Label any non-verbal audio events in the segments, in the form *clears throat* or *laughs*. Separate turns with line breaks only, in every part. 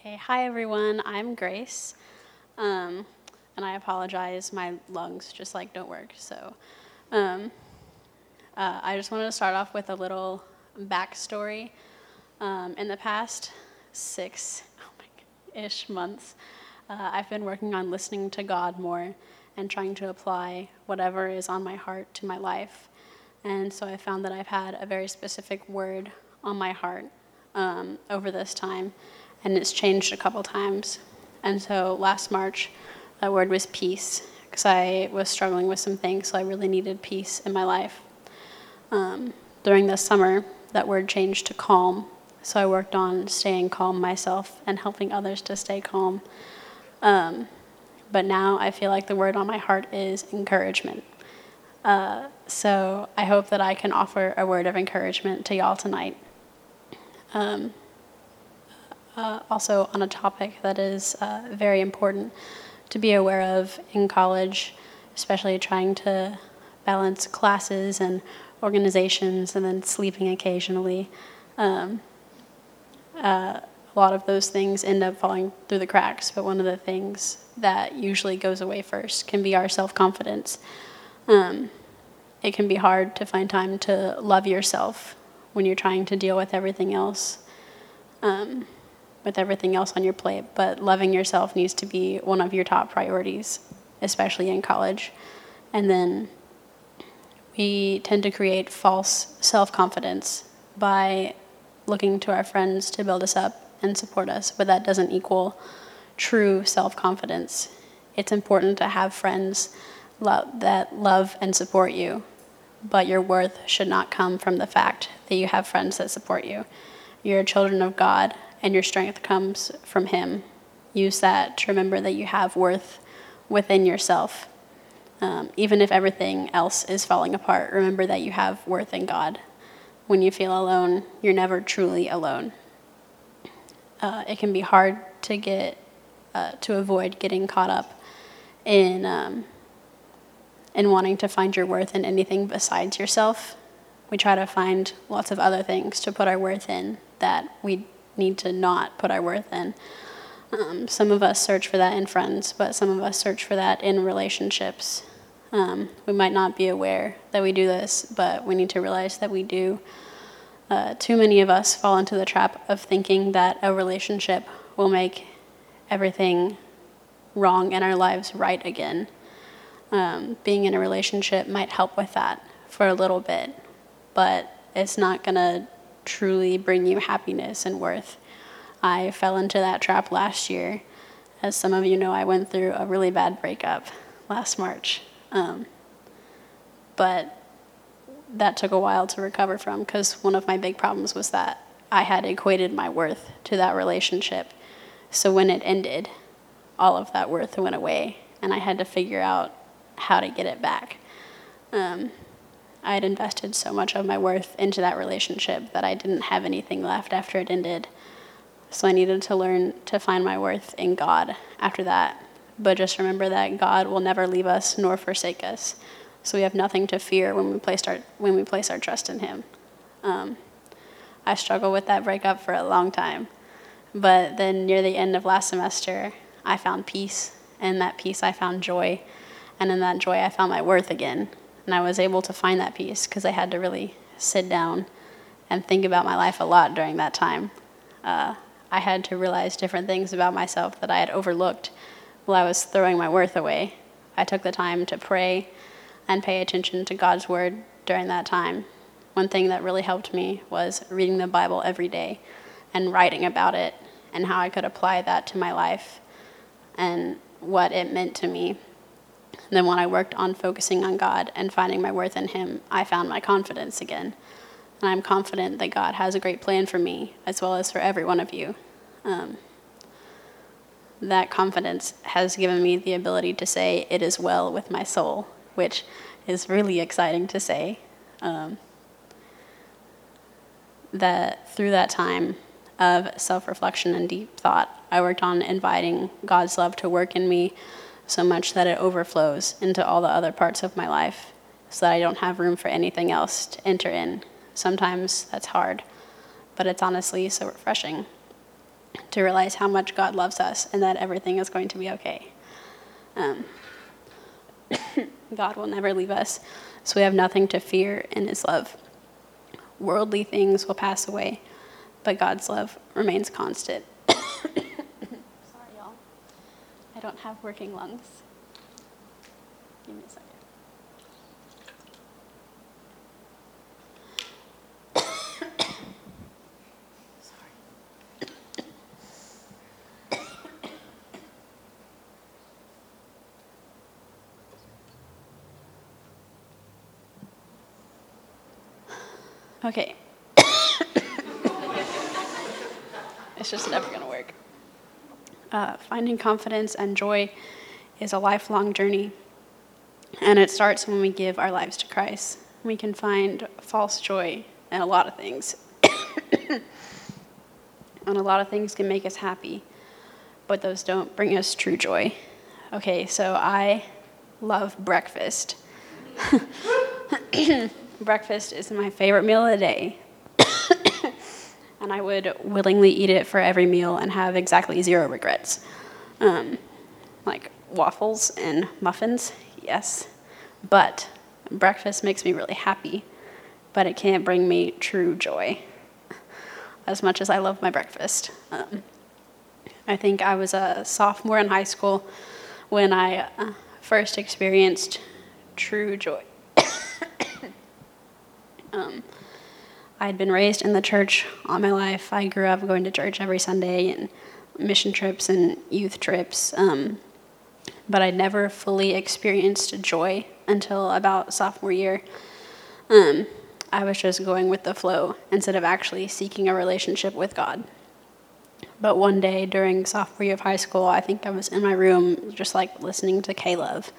Okay, hi everyone. I'm Grace. Um, and I apologize, my lungs just like don't work. So um, uh, I just wanted to start off with a little backstory. Um, in the past six oh ish months, uh, I've been working on listening to God more and trying to apply whatever is on my heart to my life. And so I found that I've had a very specific word on my heart um, over this time, and it's changed a couple times. And so last March, that word was peace, because I was struggling with some things, so I really needed peace in my life. Um, during the summer, that word changed to calm, so I worked on staying calm myself and helping others to stay calm. Um, but now I feel like the word on my heart is encouragement. Uh, so I hope that I can offer a word of encouragement to y'all tonight. Um, uh, also, on a topic that is uh, very important to be aware of in college, especially trying to balance classes and organizations and then sleeping occasionally. Um, uh, a lot of those things end up falling through the cracks, but one of the things that usually goes away first can be our self confidence. Um, it can be hard to find time to love yourself when you're trying to deal with everything else, um, with everything else on your plate. But loving yourself needs to be one of your top priorities, especially in college. And then we tend to create false self confidence by looking to our friends to build us up and support us, but that doesn't equal true self confidence. It's important to have friends lo- that love and support you, but your worth should not come from the fact that you have friends that support you. You're children of God, and your strength comes from Him. Use that to remember that you have worth within yourself. Um, even if everything else is falling apart, remember that you have worth in God. When you feel alone, you're never truly alone uh, it can be hard to get uh, to avoid getting caught up in um, in wanting to find your worth in anything besides yourself. We try to find lots of other things to put our worth in that we need to not put our worth in. Um, some of us search for that in friends, but some of us search for that in relationships. Um, we might not be aware that we do this, but we need to realize that we do. Uh, too many of us fall into the trap of thinking that a relationship will make everything wrong in our lives right again. Um, being in a relationship might help with that for a little bit, but it's not going to truly bring you happiness and worth. I fell into that trap last year. As some of you know, I went through a really bad breakup last March. Um, but that took a while to recover from because one of my big problems was that I had equated my worth to that relationship. So when it ended, all of that worth went away, and I had to figure out how to get it back. Um, I had invested so much of my worth into that relationship that I didn't have anything left after it ended. So I needed to learn to find my worth in God after that. But just remember that God will never leave us nor forsake us. So we have nothing to fear when we place our, when we place our trust in Him. Um, I struggled with that breakup for a long time. But then near the end of last semester, I found peace. And in that peace, I found joy. And in that joy, I found my worth again. And I was able to find that peace because I had to really sit down and think about my life a lot during that time. Uh, I had to realize different things about myself that I had overlooked while I was throwing my worth away. I took the time to pray and pay attention to God's Word during that time. One thing that really helped me was reading the Bible every day and writing about it and how I could apply that to my life and what it meant to me. And then when I worked on focusing on God and finding my worth in Him, I found my confidence again. And I'm confident that God has a great plan for me as well as for every one of you. Um, that confidence has given me the ability to say, It is well with my soul which is really exciting to say. Um, that through that time of self reflection and deep thought, I worked on inviting God's love to work in me so much that it overflows into all the other parts of my life so that I don't have room for anything else to enter in. Sometimes that's hard, but it's honestly so refreshing. to realize how much God loves us and that everything is going to be okay. Um, *coughs* God will never leave us, so we have nothing to fear in His love. Worldly things will pass away, but God's love remains constant. *coughs* I don't have working lungs. Give me a second. *coughs* Okay. *coughs* it's just never going to. Uh, finding confidence and joy is a lifelong journey, and it starts when we give our lives to Christ. We can find false joy in a lot of things, *coughs* and a lot of things can make us happy, but those don't bring us true joy. Okay, so I love breakfast. *coughs* *coughs* breakfast is my favorite meal of the day. And I would willingly eat it for every meal and have exactly zero regrets. Um, like waffles and muffins, yes. But breakfast makes me really happy, but it can't bring me true joy as much as I love my breakfast. Um, I think I was a sophomore in high school when I uh, first experienced true joy. *coughs* Um, I had been raised in the church all my life. I grew up going to church every Sunday and mission trips and youth trips. Um, but I never fully experienced joy until about sophomore year. Um, I was just going with the flow instead of actually seeking a relationship with God. But one day during sophomore year of high school, I think I was in my room just like listening to K Love.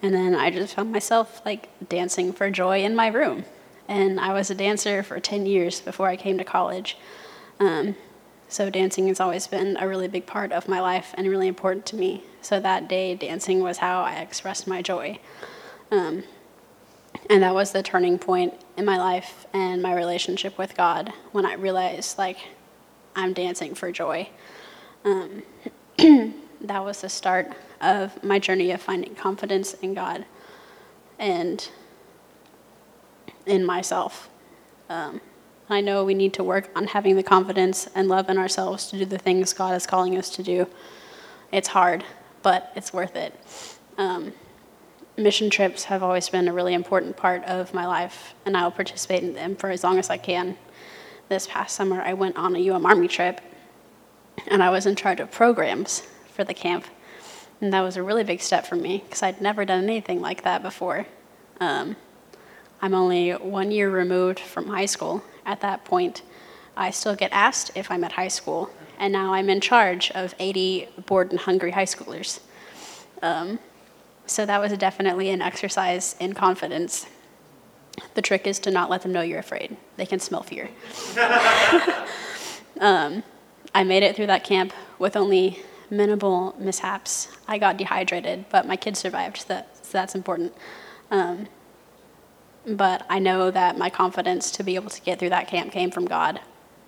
And then I just found myself like dancing for joy in my room and I was a dancer for 10 years before I came to college. Um, so dancing has always been a really big part of my life and really important to me. So that day, dancing was how I expressed my joy. Um, and that was the turning point in my life and my relationship with God when I realized, like, I'm dancing for joy. Um, *clears throat* that was the start of my journey of finding confidence in God. And in myself. Um, I know we need to work on having the confidence and love in ourselves to do the things God is calling us to do. It's hard, but it's worth it. Um, mission trips have always been a really important part of my life, and I will participate in them for as long as I can. This past summer, I went on a UM Army trip, and I was in charge of programs for the camp. And that was a really big step for me because I'd never done anything like that before. Um, I'm only one year removed from high school. At that point, I still get asked if I'm at high school, and now I'm in charge of 80 bored and hungry high schoolers. Um, so that was definitely an exercise in confidence. The trick is to not let them know you're afraid. They can smell fear. *laughs* um, I made it through that camp with only minimal mishaps. I got dehydrated, but my kids survived, so, that, so that's important. Um, but I know that my confidence to be able to get through that camp came from God.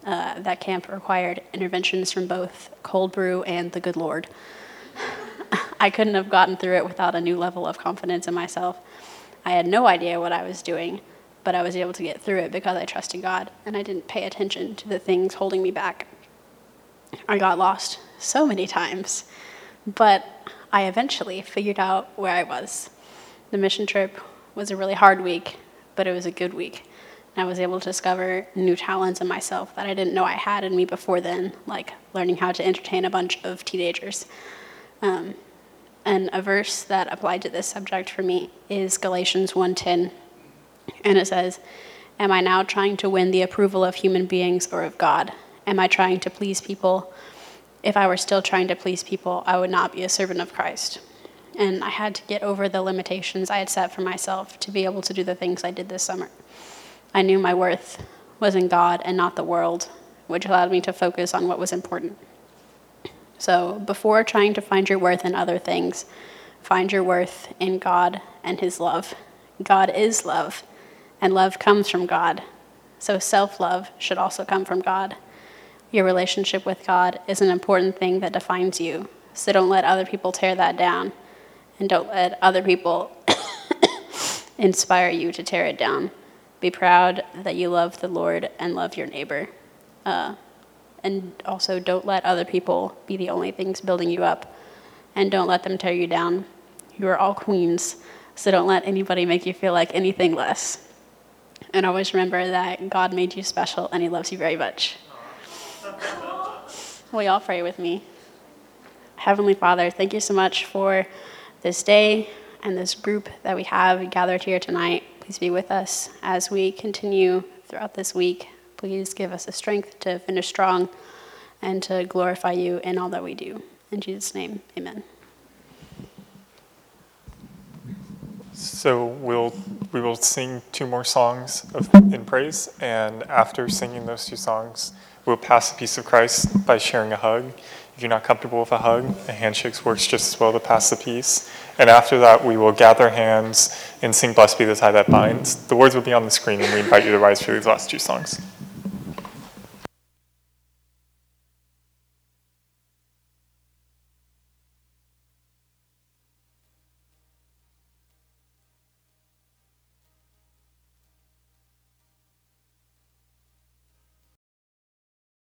Uh, that camp required interventions from both cold brew and the good Lord. *laughs* I couldn't have gotten through it without a new level of confidence in myself. I had no idea what I was doing, but I was able to get through it because I trusted God and I didn't pay attention to the things holding me back. I got lost so many times, but I eventually figured out where I was. The mission trip was a really hard week, but it was a good week. And I was able to discover new talents in myself that I didn't know I had in me before then, like learning how to entertain a bunch of teenagers. Um, and a verse that applied to this subject for me is Galatians 1:10, and it says, "Am I now trying to win the approval of human beings or of God? Am I trying to please people? If I were still trying to please people, I would not be a servant of Christ." And I had to get over the limitations I had set for myself to be able to do the things I did this summer. I knew my worth was in God and not the world, which allowed me to focus on what was important. So, before trying to find your worth in other things, find your worth in God and His love. God is love, and love comes from God. So, self love should also come from God. your relationship with God is an important thing that defines you. So don't let other people tear that down. And don't let other people *coughs* inspire you to tear it down. Be proud that you love the Lord and love your neighbor. Uh, and also, don't let other people be the only things building you up. And don't let them tear you down. You are all queens, so don't let anybody make you feel like anything less. And always remember that God made you special and He loves you very much. Will you all pray with me? Heavenly Father, thank you so much for this day and this group that we have gathered here tonight. Please be with us as we continue throughout this week. Please give us the strength to finish strong and to glorify you in all that we do. In Jesus' name, amen.
So we'll we will sing two more songs of, in praise, and after singing those two songs, we'll pass the peace of Christ by sharing a hug. If you're not comfortable with a hug, a handshake works just as well to pass the peace. And after that, we will gather hands and sing "Blessed Be the Tie That Binds." The words will be on the screen, and we invite you to rise for these last two songs.